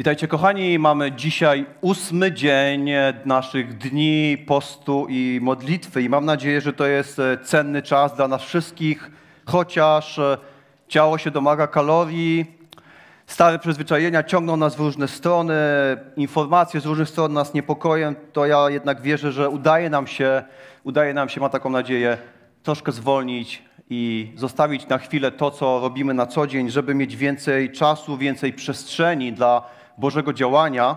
Witajcie kochani, mamy dzisiaj ósmy dzień naszych dni postu i modlitwy i mam nadzieję, że to jest e, cenny czas dla nas wszystkich, chociaż e, ciało się domaga kalorii, stare przyzwyczajenia ciągną nas w różne strony, informacje z różnych stron nas niepokoją, to ja jednak wierzę, że udaje nam się, udaje nam się, ma taką nadzieję, troszkę zwolnić i zostawić na chwilę to, co robimy na co dzień, żeby mieć więcej czasu, więcej przestrzeni dla Bożego działania.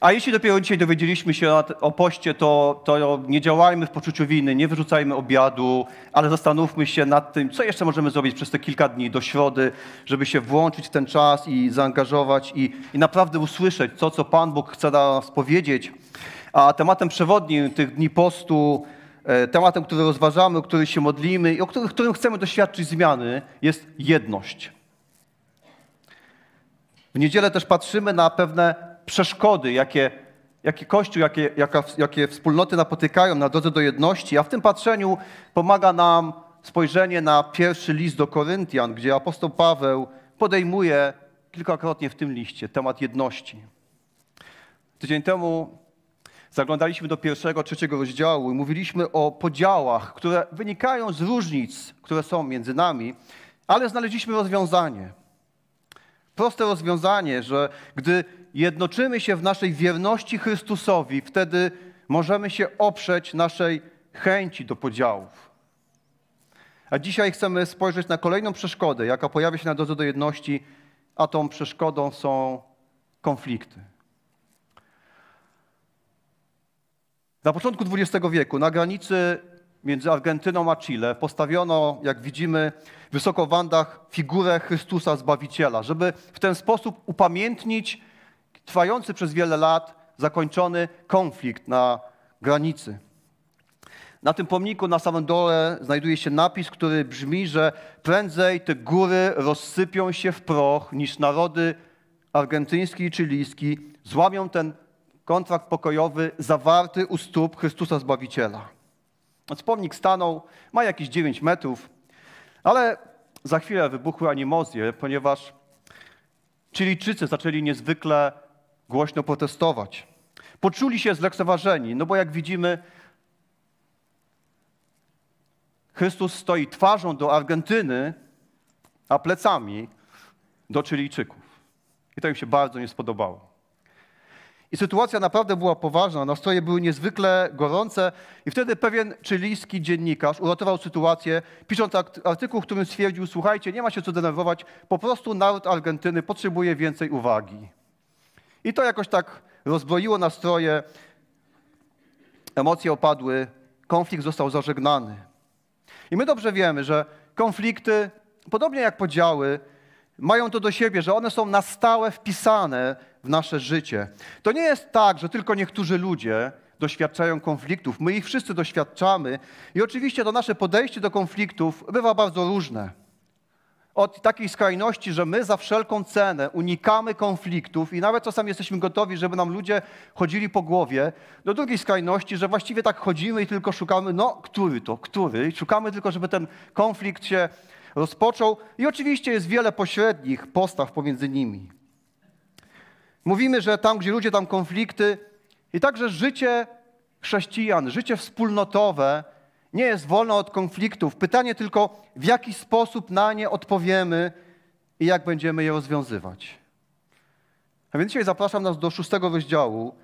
A jeśli dopiero dzisiaj dowiedzieliśmy się o poście, to, to nie działajmy w poczuciu winy, nie wyrzucajmy obiadu, ale zastanówmy się nad tym, co jeszcze możemy zrobić przez te kilka dni do środy, żeby się włączyć w ten czas i zaangażować i, i naprawdę usłyszeć to, co Pan Bóg chce nas powiedzieć. A tematem przewodnim tych dni postu, e, tematem, który rozważamy, o który się modlimy i o którym chcemy doświadczyć zmiany, jest jedność. W niedzielę też patrzymy na pewne przeszkody, jakie, jakie Kościół, jakie, jaka, jakie wspólnoty napotykają na drodze do jedności, a w tym patrzeniu pomaga nam spojrzenie na pierwszy list do Koryntian, gdzie apostoł Paweł podejmuje kilkakrotnie w tym liście temat jedności. Tydzień temu zaglądaliśmy do pierwszego, trzeciego rozdziału i mówiliśmy o podziałach, które wynikają z różnic, które są między nami, ale znaleźliśmy rozwiązanie – proste rozwiązanie, że gdy jednoczymy się w naszej wierności Chrystusowi, wtedy możemy się oprzeć naszej chęci do podziałów. A dzisiaj chcemy spojrzeć na kolejną przeszkodę, jaka pojawia się na drodze do jedności, a tą przeszkodą są konflikty. Na początku XX wieku na granicy między Argentyną a Chile postawiono, jak widzimy, wysoko w Wandach figurę Chrystusa Zbawiciela, żeby w ten sposób upamiętnić trwający przez wiele lat zakończony konflikt na granicy. Na tym pomniku na samym dole znajduje się napis, który brzmi, że prędzej te góry rozsypią się w proch, niż narody argentyński i chilijski złamią ten kontrakt pokojowy zawarty u stóp Chrystusa Zbawiciela. Pomnik stanął, ma jakieś 9 metrów, ale za chwilę wybuchły animozje, ponieważ Chilijczycy zaczęli niezwykle głośno protestować. Poczuli się zlekceważeni, no bo jak widzimy, Chrystus stoi twarzą do Argentyny, a plecami do Chilijczyków. I to im się bardzo nie spodobało. I sytuacja naprawdę była poważna, nastroje były niezwykle gorące i wtedy pewien czylijski dziennikarz uratował sytuację, pisząc artykuł, w którym stwierdził, słuchajcie, nie ma się co denerwować, po prostu naród Argentyny potrzebuje więcej uwagi. I to jakoś tak rozbroiło nastroje, emocje opadły, konflikt został zażegnany. I my dobrze wiemy, że konflikty, podobnie jak podziały, mają to do siebie, że one są na stałe wpisane w nasze życie. To nie jest tak, że tylko niektórzy ludzie doświadczają konfliktów. My ich wszyscy doświadczamy i oczywiście to nasze podejście do konfliktów bywa bardzo różne. Od takiej skrajności, że my za wszelką cenę unikamy konfliktów i nawet czasami jesteśmy gotowi, żeby nam ludzie chodzili po głowie, do drugiej skrajności, że właściwie tak chodzimy i tylko szukamy, no który to, który, szukamy tylko, żeby ten konflikt się rozpoczął. I oczywiście jest wiele pośrednich postaw pomiędzy nimi. Mówimy, że tam, gdzie ludzie, tam konflikty i także życie chrześcijan, życie wspólnotowe nie jest wolne od konfliktów. Pytanie tylko, w jaki sposób na nie odpowiemy i jak będziemy je rozwiązywać. A więc dzisiaj zapraszam nas do szóstego rozdziału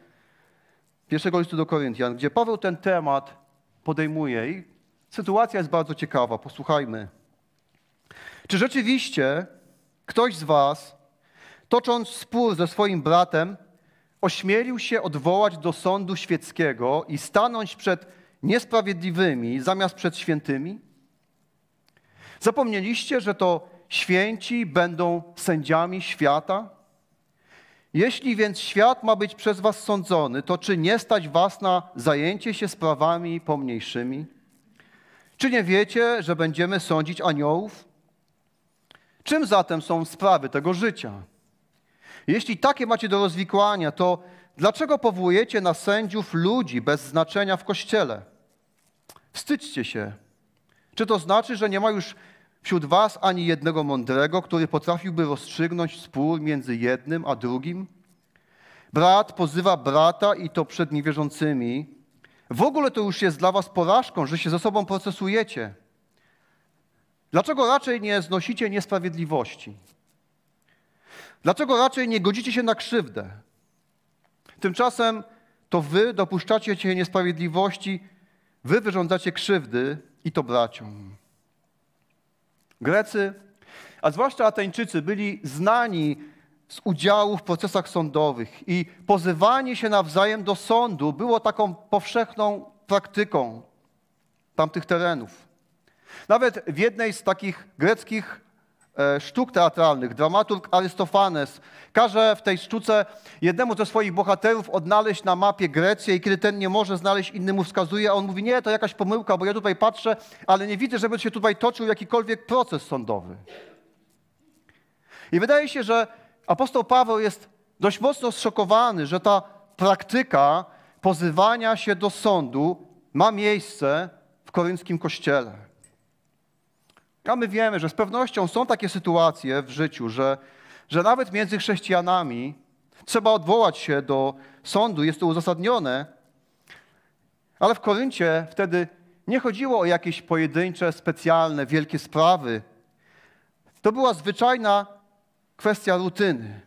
pierwszego listu do Koryntian, gdzie Paweł ten temat podejmuje i sytuacja jest bardzo ciekawa. Posłuchajmy. Czy rzeczywiście ktoś z Was tocząc spór ze swoim bratem, ośmielił się odwołać do sądu świeckiego i stanąć przed niesprawiedliwymi zamiast przed świętymi? Zapomnieliście, że to święci będą sędziami świata? Jeśli więc świat ma być przez was sądzony, to czy nie stać was na zajęcie się sprawami pomniejszymi? Czy nie wiecie, że będziemy sądzić aniołów? Czym zatem są sprawy tego życia? Jeśli takie macie do rozwikłania, to dlaczego powołujecie na sędziów ludzi bez znaczenia w kościele? Wstydźcie się. Czy to znaczy, że nie ma już wśród was ani jednego mądrego, który potrafiłby rozstrzygnąć spór między jednym a drugim? Brat pozywa brata i to przed niewierzącymi. W ogóle to już jest dla was porażką, że się ze sobą procesujecie. Dlaczego raczej nie znosicie niesprawiedliwości? Dlaczego raczej nie godzicie się na krzywdę? Tymczasem to wy dopuszczacie się niesprawiedliwości, wy wyrządzacie krzywdy i to braciom. Grecy, a zwłaszcza Ateńczycy, byli znani z udziału w procesach sądowych i pozywanie się nawzajem do sądu było taką powszechną praktyką tamtych terenów. Nawet w jednej z takich greckich e, sztuk teatralnych, dramaturg Arystofanes każe w tej sztuce jednemu ze swoich bohaterów odnaleźć na mapie Grecję i kiedy ten nie może znaleźć, inny mu wskazuje, a on mówi, nie, to jakaś pomyłka, bo ja tutaj patrzę, ale nie widzę, żeby się tutaj toczył jakikolwiek proces sądowy. I wydaje się, że apostoł Paweł jest dość mocno zszokowany, że ta praktyka pozywania się do sądu ma miejsce w korynckim kościele. A my wiemy, że z pewnością są takie sytuacje w życiu, że, że nawet między chrześcijanami trzeba odwołać się do sądu, jest to uzasadnione, ale w Koryncie wtedy nie chodziło o jakieś pojedyncze, specjalne, wielkie sprawy. To była zwyczajna kwestia rutyny.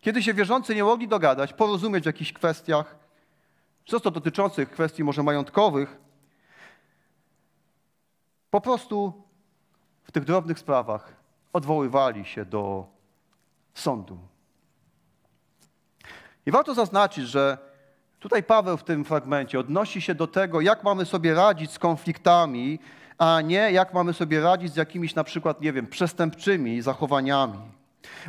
Kiedy się wierzący nie mogli dogadać, porozumieć w jakichś kwestiach, często dotyczących kwestii może majątkowych, po prostu w tych drobnych sprawach odwoływali się do sądu. I warto zaznaczyć, że tutaj Paweł w tym fragmencie odnosi się do tego, jak mamy sobie radzić z konfliktami, a nie jak mamy sobie radzić z jakimiś na przykład, nie wiem, przestępczymi zachowaniami.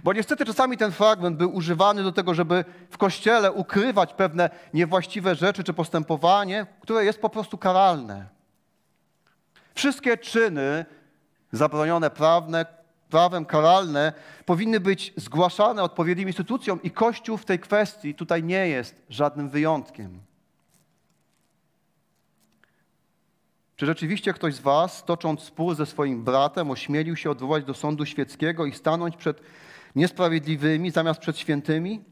Bo niestety czasami ten fragment był używany do tego, żeby w kościele ukrywać pewne niewłaściwe rzeczy czy postępowanie, które jest po prostu karalne. Wszystkie czyny zabronione prawne, prawem karalne powinny być zgłaszane odpowiednim instytucjom i Kościół w tej kwestii tutaj nie jest żadnym wyjątkiem. Czy rzeczywiście ktoś z Was, tocząc spór ze swoim bratem, ośmielił się odwołać do sądu świeckiego i stanąć przed niesprawiedliwymi zamiast przed świętymi?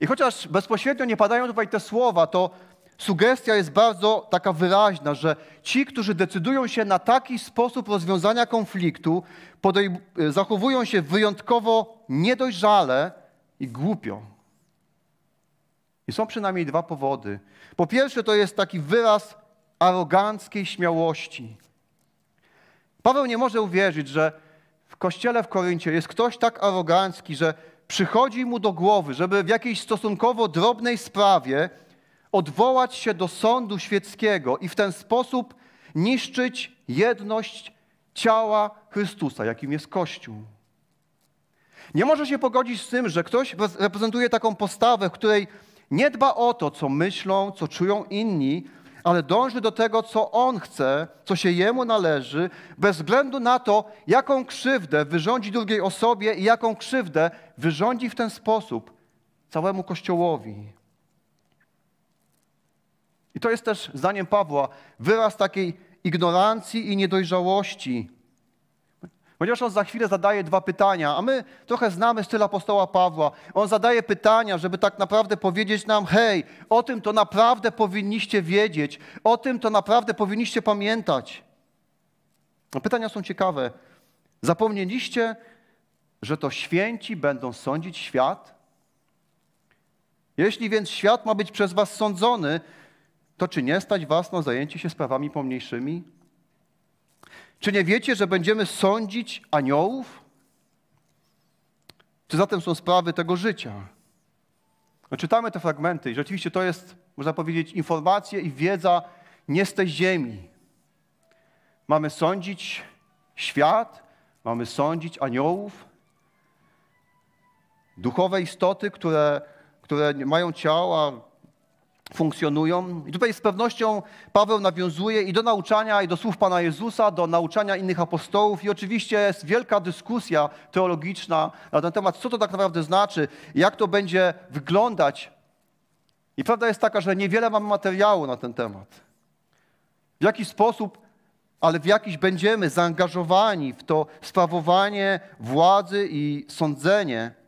I chociaż bezpośrednio nie padają tutaj te słowa, to sugestia jest bardzo taka wyraźna, że ci, którzy decydują się na taki sposób rozwiązania konfliktu, zachowują się wyjątkowo niedojrzale i głupio. I są przynajmniej dwa powody. Po pierwsze, to jest taki wyraz aroganckiej śmiałości. Paweł nie może uwierzyć, że w kościele w Koryncie jest ktoś tak arogancki, że przychodzi mu do głowy, żeby w jakiejś stosunkowo drobnej sprawie odwołać się do sądu świeckiego i w ten sposób niszczyć jedność ciała Chrystusa, jakim jest Kościół. Nie może się pogodzić z tym, że ktoś reprezentuje taką postawę, w której nie dba o to, co myślą, co czują inni, ale dąży do tego, co on chce, co się jemu należy, bez względu na to, jaką krzywdę wyrządzi drugiej osobie i jaką krzywdę wyrządzi w ten sposób całemu Kościołowi. I to jest też, zdaniem Pawła, wyraz takiej ignorancji i niedojrzałości. Ponieważ on za chwilę zadaje dwa pytania, a my trochę znamy styl apostoła Pawła. On zadaje pytania, żeby tak naprawdę powiedzieć nam: hej, o tym to naprawdę powinniście wiedzieć, o tym to naprawdę powinniście pamiętać. No, pytania są ciekawe. Zapomnieliście, że to święci będą sądzić świat? Jeśli więc świat ma być przez was sądzony, to czy nie stać was na zajęcie się sprawami pomniejszymi? Czy nie wiecie, że będziemy sądzić aniołów? Czy zatem są sprawy tego życia? No, czytamy te fragmenty i rzeczywiście to jest, można powiedzieć, informacja i wiedza nie z tej ziemi. Mamy sądzić świat, mamy sądzić aniołów, duchowe istoty, które, które mają ciała, funkcjonują. I tutaj z pewnością Paweł nawiązuje i do nauczania, i do słów Pana Jezusa, do nauczania innych apostołów. I oczywiście jest wielka dyskusja teologiczna na ten temat, co to tak naprawdę znaczy, jak to będzie wyglądać. I prawda jest taka, że niewiele mamy materiału na ten temat. W jaki sposób, ale w jakiś będziemy zaangażowani w to sprawowanie władzy i sądzenie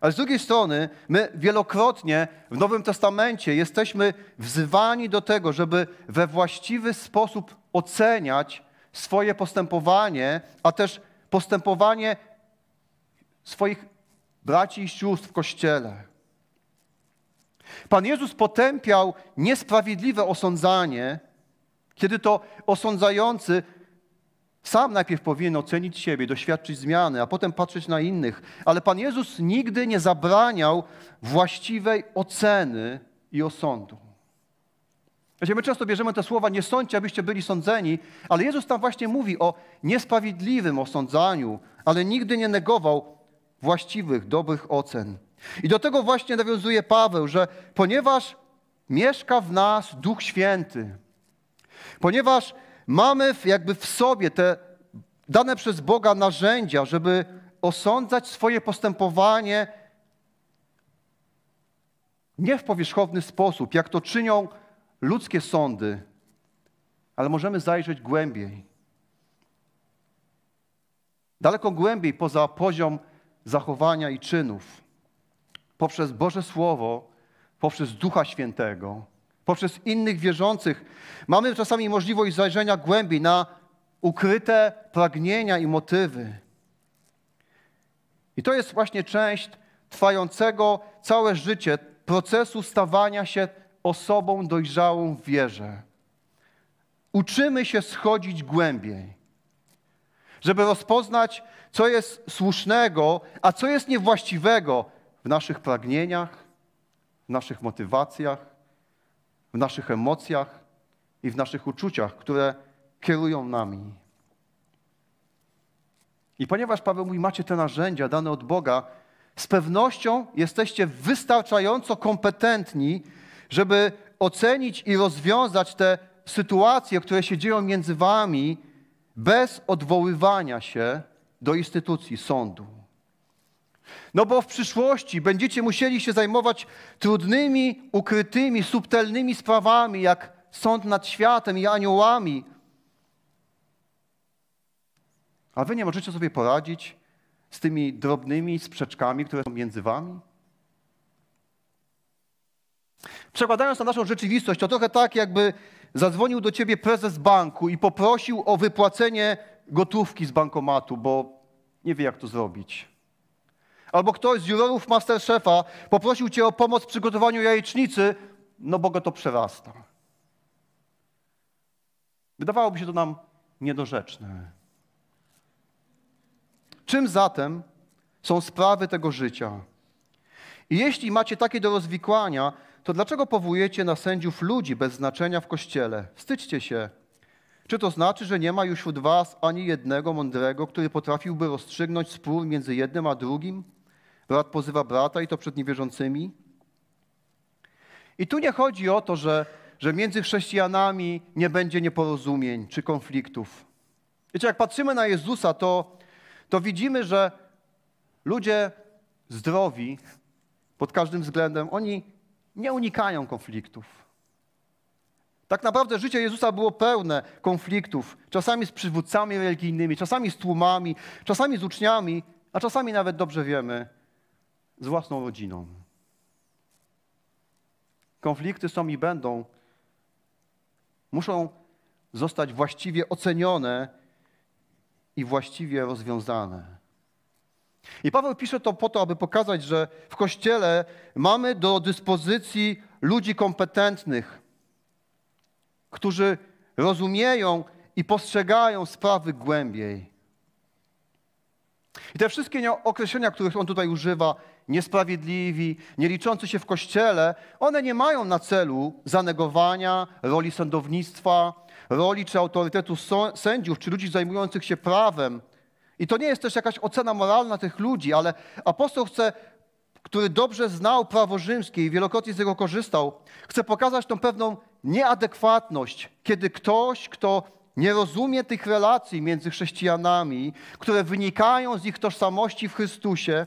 Ale z drugiej strony, my wielokrotnie w Nowym Testamencie jesteśmy wzywani do tego, żeby we właściwy sposób oceniać swoje postępowanie, a też postępowanie swoich braci i sióstr w kościele. Pan Jezus potępiał niesprawiedliwe osądzanie, kiedy to osądzający sam najpierw powinien ocenić siebie, doświadczyć zmiany, a potem patrzeć na innych. Ale Pan Jezus nigdy nie zabraniał właściwej oceny i osądu. Wiecie, my często bierzemy te słowa, nie sądźcie, abyście byli sądzeni, ale Jezus tam właśnie mówi o niesprawiedliwym osądzaniu, ale nigdy nie negował właściwych, dobrych ocen. I do tego właśnie nawiązuje Paweł, że ponieważ mieszka w nas Duch Święty, ponieważ mamy jakby w sobie te dane przez Boga narzędzia, żeby osądzać swoje postępowanie nie w powierzchowny sposób, jak to czynią ludzkie sądy, ale możemy zajrzeć głębiej. Daleko głębiej poza poziom zachowania i czynów. Poprzez Boże Słowo, poprzez Ducha Świętego, poprzez innych wierzących, mamy czasami możliwość zajrzenia głębiej na ukryte pragnienia i motywy. I to jest właśnie część trwającego całe życie procesu stawania się osobą dojrzałą w wierze. Uczymy się schodzić głębiej, żeby rozpoznać, co jest słusznego, a co jest niewłaściwego w naszych pragnieniach, w naszych motywacjach, w naszych emocjach i w naszych uczuciach, które kierują nami. I ponieważ Paweł mówi, macie te narzędzia dane od Boga, z pewnością jesteście wystarczająco kompetentni, żeby ocenić i rozwiązać te sytuacje, które się dzieją między wami, bez odwoływania się do instytucji sądu. No bo w przyszłości będziecie musieli się zajmować trudnymi, ukrytymi, subtelnymi sprawami, jak sąd nad światem i aniołami. A wy nie możecie sobie poradzić z tymi drobnymi sprzeczkami, które są między wami? Przekładając na naszą rzeczywistość, to trochę tak, jakby zadzwonił do ciebie prezes banku i poprosił o wypłacenie gotówki z bankomatu, bo nie wie, jak to zrobić. Albo ktoś z jurorów Masterchefa poprosił cię o pomoc w przygotowaniu jajecznicy, no bo go to przerasta. Wydawałoby się to nam niedorzeczne. Czym zatem są sprawy tego życia? I jeśli macie takie do rozwikłania, to dlaczego powołujecie na sędziów ludzi bez znaczenia w kościele? Wstydźcie się. Czy to znaczy, że nie ma już wśród was ani jednego mądrego, który potrafiłby rozstrzygnąć spór między jednym a drugim? Brat pozywa brata i to przed niewierzącymi? I tu nie chodzi o to, że, że między chrześcijanami nie będzie nieporozumień czy konfliktów. Wiecie, jak patrzymy na Jezusa, to, to widzimy, że ludzie zdrowi pod każdym względem, oni nie unikają konfliktów. Tak naprawdę życie Jezusa było pełne konfliktów, czasami z przywódcami religijnymi, czasami z tłumami, czasami z uczniami, a czasami nawet dobrze wiemy, z własną rodziną. Konflikty są i będą, muszą zostać właściwie ocenione i właściwie rozwiązane. I Paweł pisze to po to, aby pokazać, że w Kościele mamy do dyspozycji ludzi kompetentnych, którzy rozumieją i postrzegają sprawy głębiej. I te wszystkie określenia, których on tutaj używa, niesprawiedliwi, nie liczący się w kościele, one nie mają na celu zanegowania roli sądownictwa, roli czy autorytetu sędziów, czy ludzi zajmujących się prawem, i to nie jest też jakaś ocena moralna tych ludzi, ale apostoł chce, który dobrze znał prawo rzymskie i wielokrotnie z niego korzystał, chce pokazać tą pewną nieadekwatność, kiedy ktoś, kto nie rozumie tych relacji między chrześcijanami, które wynikają z ich tożsamości w Chrystusie,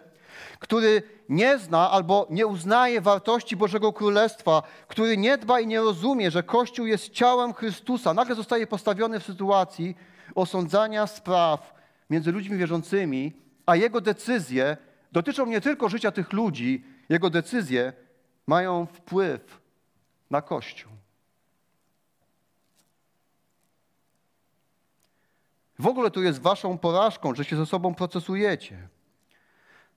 który nie zna albo nie uznaje wartości Bożego Królestwa, który nie dba i nie rozumie, że Kościół jest ciałem Chrystusa, nagle zostaje postawiony w sytuacji osądzania spraw, między ludźmi wierzącymi, a jego decyzje dotyczą nie tylko życia tych ludzi, jego decyzje mają wpływ na Kościół. W ogóle tu jest waszą porażką, że się ze sobą procesujecie.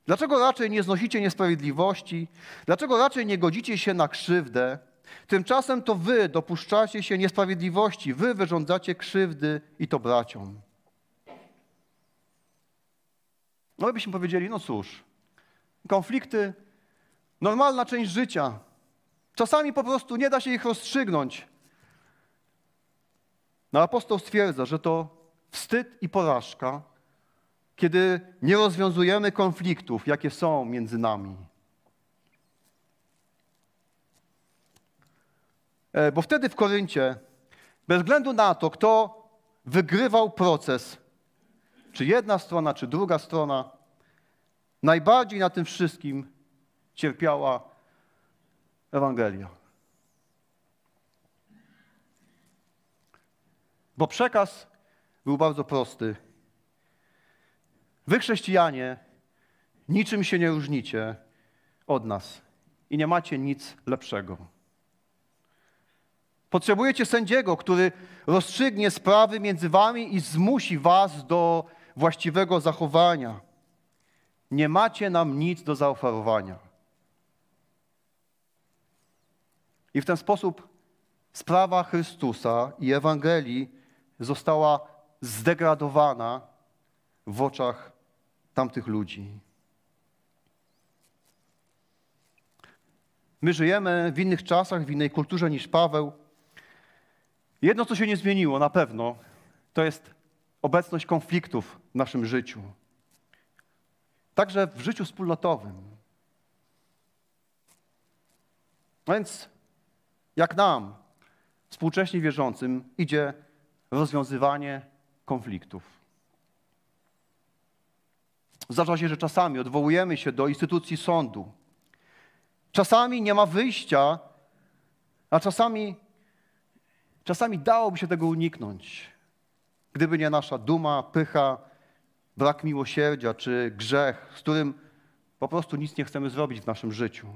Dlaczego raczej nie znosicie niesprawiedliwości? Dlaczego raczej nie godzicie się na krzywdę? Tymczasem to wy dopuszczacie się niesprawiedliwości, wy wyrządzacie krzywdy i to braciom. No my byśmy powiedzieli, no cóż, konflikty, normalna część życia. Czasami po prostu nie da się ich rozstrzygnąć. No apostoł stwierdza, że to wstyd i porażka, kiedy nie rozwiązujemy konfliktów, jakie są między nami. E, bo wtedy w Koryncie, bez względu na to, kto wygrywał proces, czy jedna strona, czy druga strona, najbardziej na tym wszystkim cierpiała Ewangelia. Bo przekaz był bardzo prosty. Wy, chrześcijanie, niczym się nie różnicie od nas i nie macie nic lepszego. Potrzebujecie sędziego, który rozstrzygnie sprawy między wami i zmusi was do właściwego zachowania. Nie macie nam nic do zaoferowania. I w ten sposób sprawa Chrystusa i Ewangelii została zdegradowana w oczach tamtych ludzi. My żyjemy w innych czasach, w innej kulturze niż Paweł. Jedno, co się nie zmieniło na pewno, to jest obecność konfliktów w naszym życiu. Także w życiu wspólnotowym. A więc jak nam, współcześnie wierzącym, idzie rozwiązywanie konfliktów. Zdarza się, że czasami odwołujemy się do instytucji sądu. Czasami nie ma wyjścia, a czasami, czasami dałoby się tego uniknąć, gdyby nie nasza duma, pycha, brak miłosierdzia czy grzech, z którym po prostu nic nie chcemy zrobić w naszym życiu.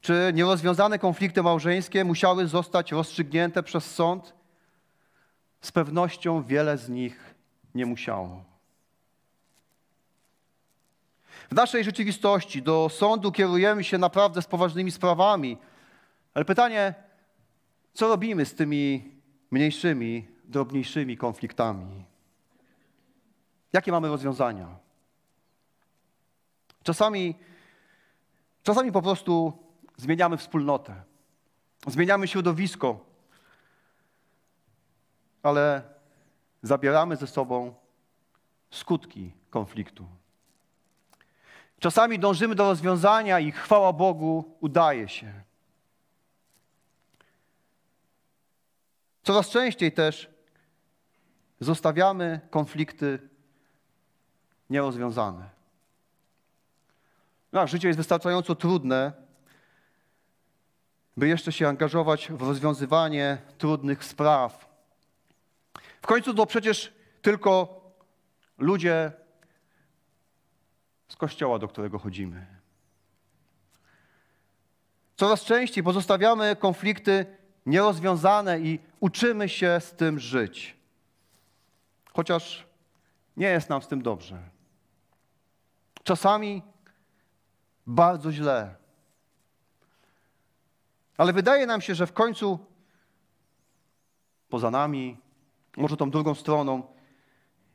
Czy nierozwiązane konflikty małżeńskie musiały zostać rozstrzygnięte przez sąd? Z pewnością wiele z nich nie musiało. W naszej rzeczywistości do sądu kierujemy się naprawdę z poważnymi sprawami, ale pytanie, co robimy z tymi mniejszymi, drobniejszymi konfliktami? Jakie mamy rozwiązania? Czasami, czasami po prostu zmieniamy wspólnotę, zmieniamy środowisko, ale zabieramy ze sobą skutki konfliktu. Czasami dążymy do rozwiązania i chwała Bogu udaje się. Coraz częściej też zostawiamy konflikty nierozwiązane. No, życie jest wystarczająco trudne, by jeszcze się angażować w rozwiązywanie trudnych spraw. W końcu to przecież tylko ludzie z kościoła, do którego chodzimy. Coraz częściej pozostawiamy konflikty nierozwiązane i uczymy się z tym żyć. Chociaż nie jest nam z tym dobrze. Czasami bardzo źle. Ale wydaje nam się, że w końcu poza nami, może tą drugą stroną,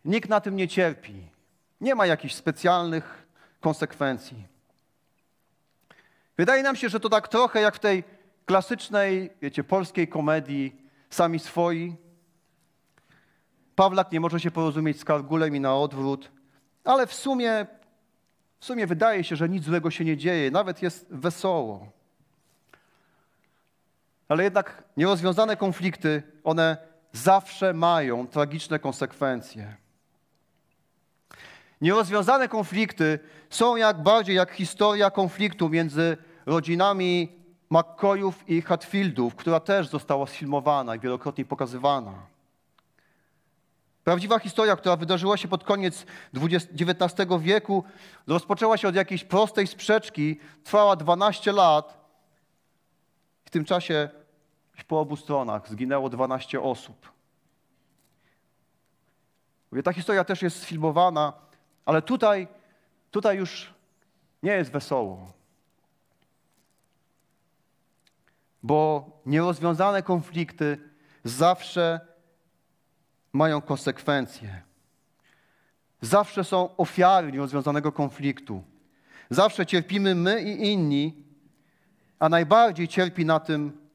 nikt na tym nie cierpi. Nie ma jakichś specjalnych konsekwencji. Wydaje nam się, że to tak trochę jak w tej klasycznej, wiecie, polskiej komedii Sami swoi. Pawlak nie może się porozumieć z Kargulem i na odwrót, ale w sumie, w sumie wydaje się, że nic złego się nie dzieje, nawet jest wesoło. Ale jednak nierozwiązane konflikty, one zawsze mają tragiczne konsekwencje. Nierozwiązane konflikty są jak bardziej jak historia konfliktu między rodzinami McCoyów i Hatfieldów, która też została sfilmowana i wielokrotnie pokazywana. Prawdziwa historia, która wydarzyła się pod koniec XIX wieku, rozpoczęła się od jakiejś prostej sprzeczki, trwała 12 lat. W tym czasie po obu stronach zginęło 12 osób. Mówię, ta historia też jest sfilmowana, ale tutaj, tutaj już nie jest wesoło. Bo nierozwiązane konflikty zawsze mają konsekwencje. Zawsze są ofiary nierozwiązanego konfliktu. Zawsze cierpimy my i inni, a najbardziej cierpi na tym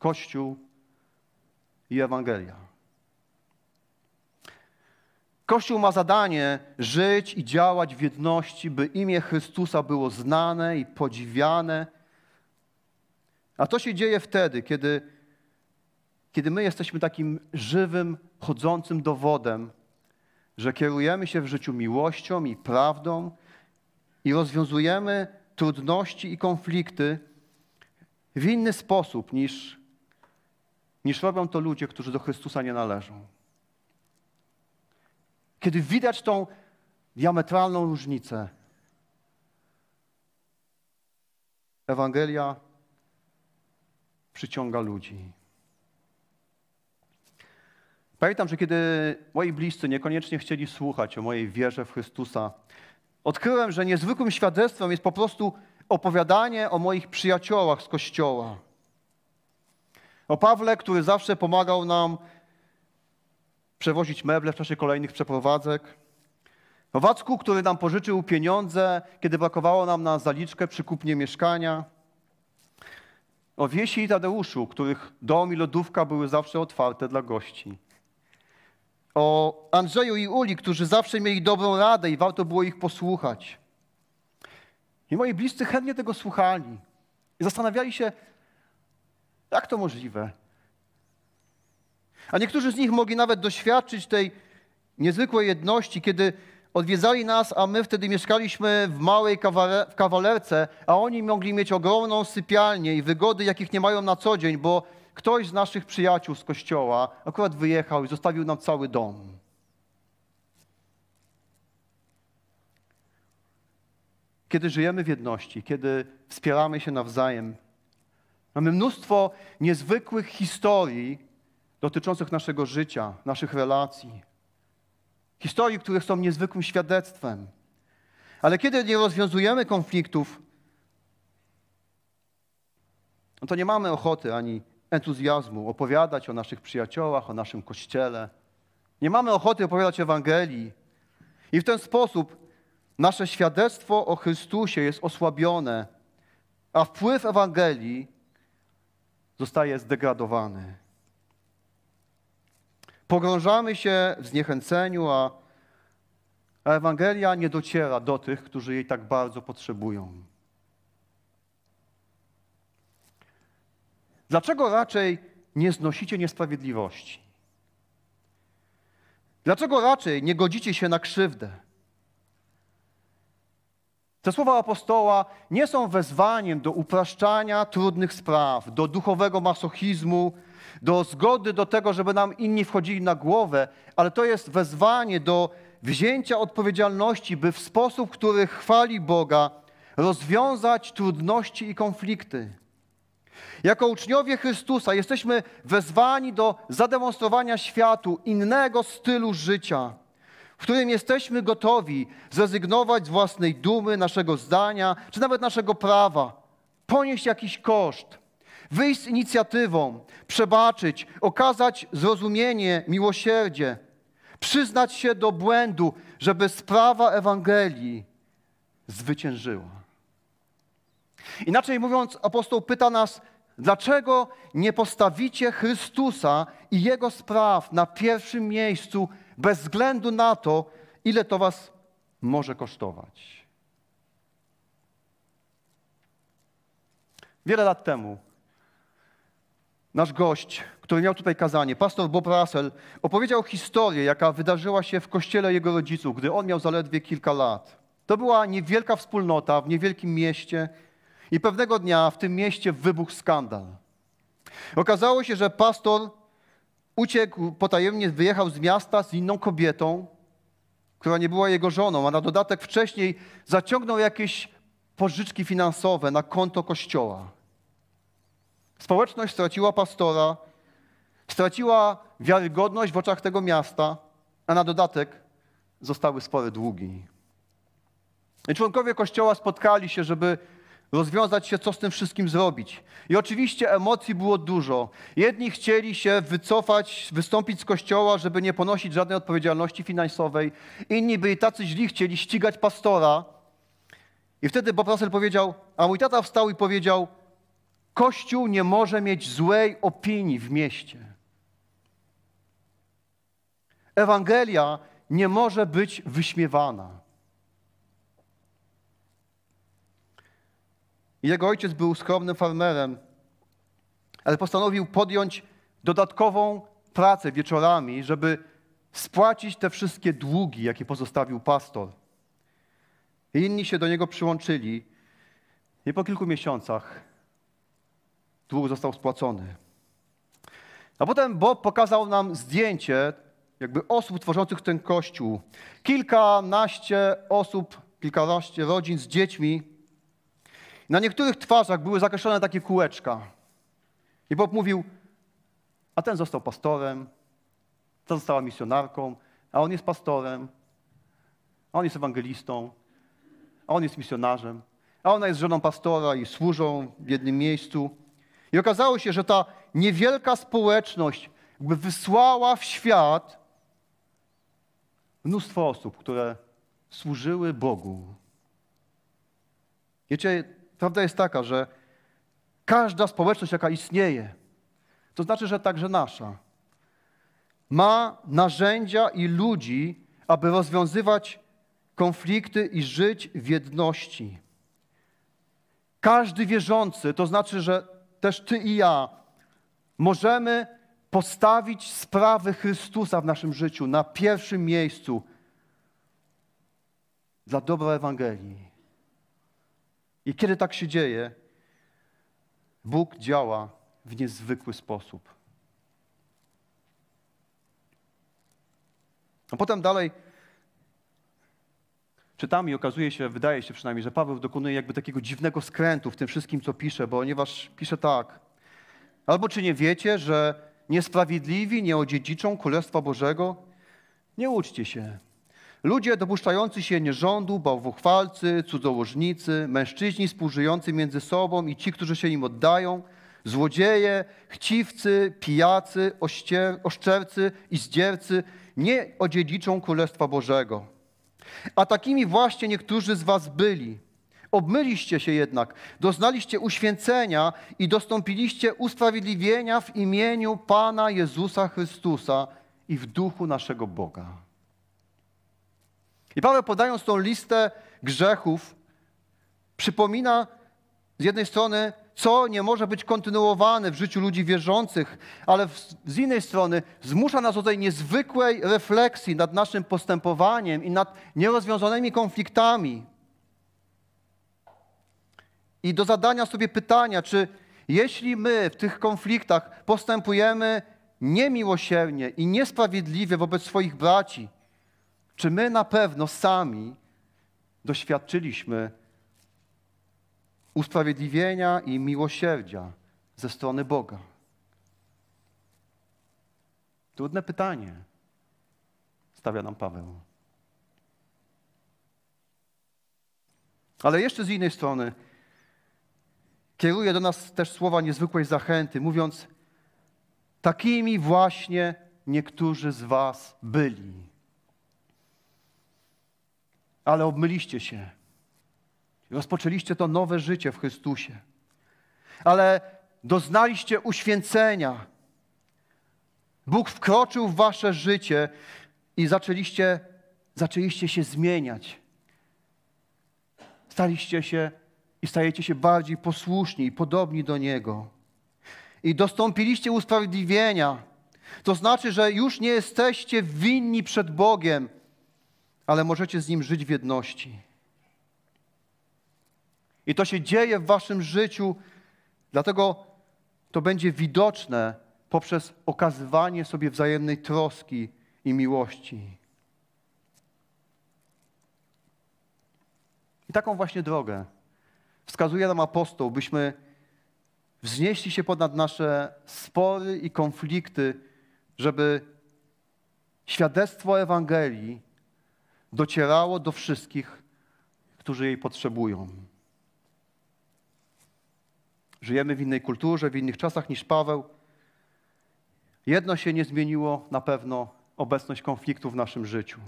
Kościół i Ewangelia. Kościół ma zadanie żyć i działać w jedności, by imię Chrystusa było znane i podziwiane. A to się dzieje wtedy, kiedy, kiedy my jesteśmy takim żywym, chodzącym dowodem, że kierujemy się w życiu miłością i prawdą i rozwiązujemy trudności i konflikty w inny sposób niż, niż robią to ludzie, którzy do Chrystusa nie należą. Kiedy widać tą diametralną różnicę, Ewangelia przyciąga ludzi. Pamiętam, że kiedy moi bliscy niekoniecznie chcieli słuchać o mojej wierze w Chrystusa, odkryłem, że niezwykłym świadectwem jest po prostu opowiadanie o moich przyjaciołach z kościoła. O Pawle, który zawsze pomagał nam przewozić meble w czasie kolejnych przeprowadzek. O Wacku, który nam pożyczył pieniądze, kiedy brakowało nam na zaliczkę przy kupnie mieszkania. O Wiesi i Tadeuszu, których dom i lodówka były zawsze otwarte dla gości o Andrzeju i Uli, którzy zawsze mieli dobrą radę i warto było ich posłuchać. I moi bliscy chętnie tego słuchali i zastanawiali się, jak to możliwe. A niektórzy z nich mogli nawet doświadczyć tej niezwykłej jedności, kiedy odwiedzali nas, a my wtedy mieszkaliśmy w małej kawalerce, a oni mogli mieć ogromną sypialnię i wygody, jakich nie mają na co dzień, bo ktoś z naszych przyjaciół z kościoła akurat wyjechał i zostawił nam cały dom. Kiedy żyjemy w jedności, kiedy wspieramy się nawzajem, mamy mnóstwo niezwykłych historii dotyczących naszego życia, naszych relacji. Historii, które są niezwykłym świadectwem. Ale kiedy nie rozwiązujemy konfliktów, no to nie mamy ochoty ani entuzjazmu, opowiadać o naszych przyjaciołach, o naszym kościele. Nie mamy ochoty opowiadać Ewangelii. I w ten sposób nasze świadectwo o Chrystusie jest osłabione, a wpływ Ewangelii zostaje zdegradowany. Pogrążamy się w zniechęceniu, a Ewangelia nie dociera do tych, którzy jej tak bardzo potrzebują. Dlaczego raczej nie znosicie niesprawiedliwości? Dlaczego raczej nie godzicie się na krzywdę? Te słowa apostoła nie są wezwaniem do upraszczania trudnych spraw, do duchowego masochizmu, do zgody do tego, żeby nam inni wchodzili na głowę, ale to jest wezwanie do wzięcia odpowiedzialności, by w sposób, który chwali Boga, rozwiązać trudności i konflikty. Jako uczniowie Chrystusa jesteśmy wezwani do zademonstrowania światu innego stylu życia, w którym jesteśmy gotowi zrezygnować z własnej dumy, naszego zdania, czy nawet naszego prawa, ponieść jakiś koszt, wyjść z inicjatywą, przebaczyć, okazać zrozumienie, miłosierdzie, przyznać się do błędu, żeby sprawa Ewangelii zwyciężyła. Inaczej mówiąc, apostoł pyta nas, Dlaczego nie postawicie Chrystusa i Jego spraw na pierwszym miejscu, bez względu na to, ile to Was może kosztować? Wiele lat temu nasz gość, który miał tutaj kazanie, pastor Bob Russell, opowiedział historię, jaka wydarzyła się w kościele jego rodziców, gdy on miał zaledwie kilka lat. To była niewielka wspólnota w niewielkim mieście, i pewnego dnia w tym mieście wybuchł skandal. Okazało się, że pastor uciekł potajemnie, wyjechał z miasta z inną kobietą, która nie była jego żoną, a na dodatek wcześniej zaciągnął jakieś pożyczki finansowe na konto kościoła. Społeczność straciła pastora, straciła wiarygodność w oczach tego miasta, a na dodatek zostały spore długi. I członkowie kościoła spotkali się, żeby rozwiązać się, co z tym wszystkim zrobić. I oczywiście emocji było dużo. Jedni chcieli się wycofać, wystąpić z kościoła, żeby nie ponosić żadnej odpowiedzialności finansowej. Inni byli tacy źli, chcieli ścigać pastora. I wtedy Bob Russell powiedział, a mój tata wstał i powiedział, Kościół nie może mieć złej opinii w mieście. Ewangelia nie może być wyśmiewana. Jego ojciec był skromnym farmerem, ale postanowił podjąć dodatkową pracę wieczorami, żeby spłacić te wszystkie długi, jakie pozostawił pastor. Inni się do niego przyłączyli. I po kilku miesiącach dług został spłacony. A potem Bob pokazał nam zdjęcie jakby osób tworzących ten kościół. Kilkanaście osób, kilkanaście rodzin z dziećmi na niektórych twarzach były zakreślone takie kółeczka. I Bob mówił, a ten został pastorem, ta została misjonarką, a on jest pastorem, a on jest ewangelistą, a on jest misjonarzem, a ona jest żoną pastora i służą w jednym miejscu. I okazało się, że ta niewielka społeczność jakby wysłała w świat mnóstwo osób, które służyły Bogu. Wiecie, Prawda jest taka, że każda społeczność, jaka istnieje, to znaczy, że także nasza, ma narzędzia i ludzi, aby rozwiązywać konflikty i żyć w jedności. Każdy wierzący, to znaczy, że też ty i ja, możemy postawić sprawy Chrystusa w naszym życiu na pierwszym miejscu dla dobra Ewangelii. I kiedy tak się dzieje, Bóg działa w niezwykły sposób. A potem dalej czytamy i okazuje się, wydaje się przynajmniej, że Paweł dokonuje jakby takiego dziwnego skrętu w tym wszystkim, co pisze, ponieważ pisze tak. Albo czy nie wiecie, że niesprawiedliwi nie odziedziczą Królestwa Bożego? Nie uczcie się. Ludzie dopuszczający się nierządu, bałwochwalcy, cudzołożnicy, mężczyźni współżyjący między sobą i ci, którzy się im oddają, złodzieje, chciwcy, pijacy, oszczercy i zdziercy nie odziedziczą Królestwa Bożego. A takimi właśnie niektórzy z was byli. Obmyliście się jednak, doznaliście uświęcenia i dostąpiliście usprawiedliwienia w imieniu Pana Jezusa Chrystusa i w duchu naszego Boga. I Paweł podając tą listę grzechów, przypomina z jednej strony, co nie może być kontynuowane w życiu ludzi wierzących, ale z innej strony zmusza nas do tej niezwykłej refleksji nad naszym postępowaniem i nad nierozwiązanymi konfliktami. I do zadania sobie pytania, czy jeśli my w tych konfliktach postępujemy niemiłosiernie i niesprawiedliwie wobec swoich braci, czy my na pewno sami doświadczyliśmy usprawiedliwienia i miłosierdzia ze strony Boga? Trudne pytanie stawia nam Paweł. Ale jeszcze z innej strony kieruje do nas też słowa niezwykłej zachęty, mówiąc: Takimi właśnie niektórzy z Was byli ale obmyliście się. Rozpoczęliście to nowe życie w Chrystusie. Ale doznaliście uświęcenia. Bóg wkroczył w wasze życie i zaczęliście, zaczęliście się zmieniać. Staliście się i stajecie się bardziej posłuszni i podobni do Niego. I dostąpiliście usprawiedliwienia. To znaczy, że już nie jesteście winni przed Bogiem, ale możecie z Nim żyć w jedności. I to się dzieje w Waszym życiu, dlatego to będzie widoczne poprzez okazywanie sobie wzajemnej troski i miłości. I taką właśnie drogę wskazuje nam apostoł, byśmy wznieśli się ponad nasze spory i konflikty, żeby świadectwo Ewangelii docierało do wszystkich, którzy jej potrzebują. Żyjemy w innej kulturze, w innych czasach niż Paweł. Jedno się nie zmieniło na pewno obecność konfliktu w naszym życiu.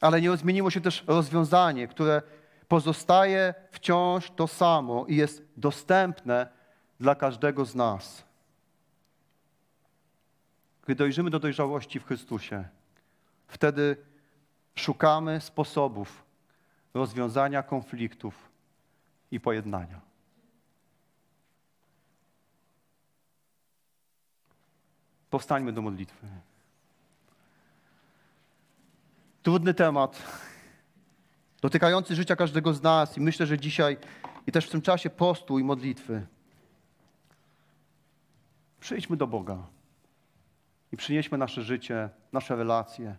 Ale nie zmieniło się też rozwiązanie, które pozostaje wciąż to samo i jest dostępne dla każdego z nas. Gdy dojrzymy do dojrzałości w Chrystusie, wtedy szukamy sposobów rozwiązania konfliktów i pojednania. Powstańmy do modlitwy. Trudny temat, dotykający życia każdego z nas i myślę, że dzisiaj i też w tym czasie postu i modlitwy przyjdźmy do Boga i przynieśmy nasze życie, nasze relacje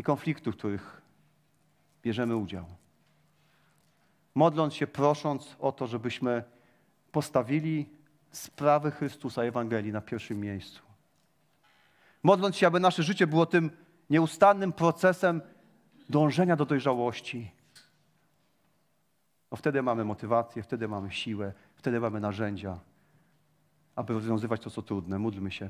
i konflikty, w których bierzemy udział. Modląc się, prosząc o to, żebyśmy postawili sprawy Chrystusa, Ewangelii na pierwszym miejscu. Modląc się, aby nasze życie było tym nieustannym procesem dążenia do dojrzałości. Bo wtedy mamy motywację, wtedy mamy siłę, wtedy mamy narzędzia, aby rozwiązywać to, co trudne. Módlmy się.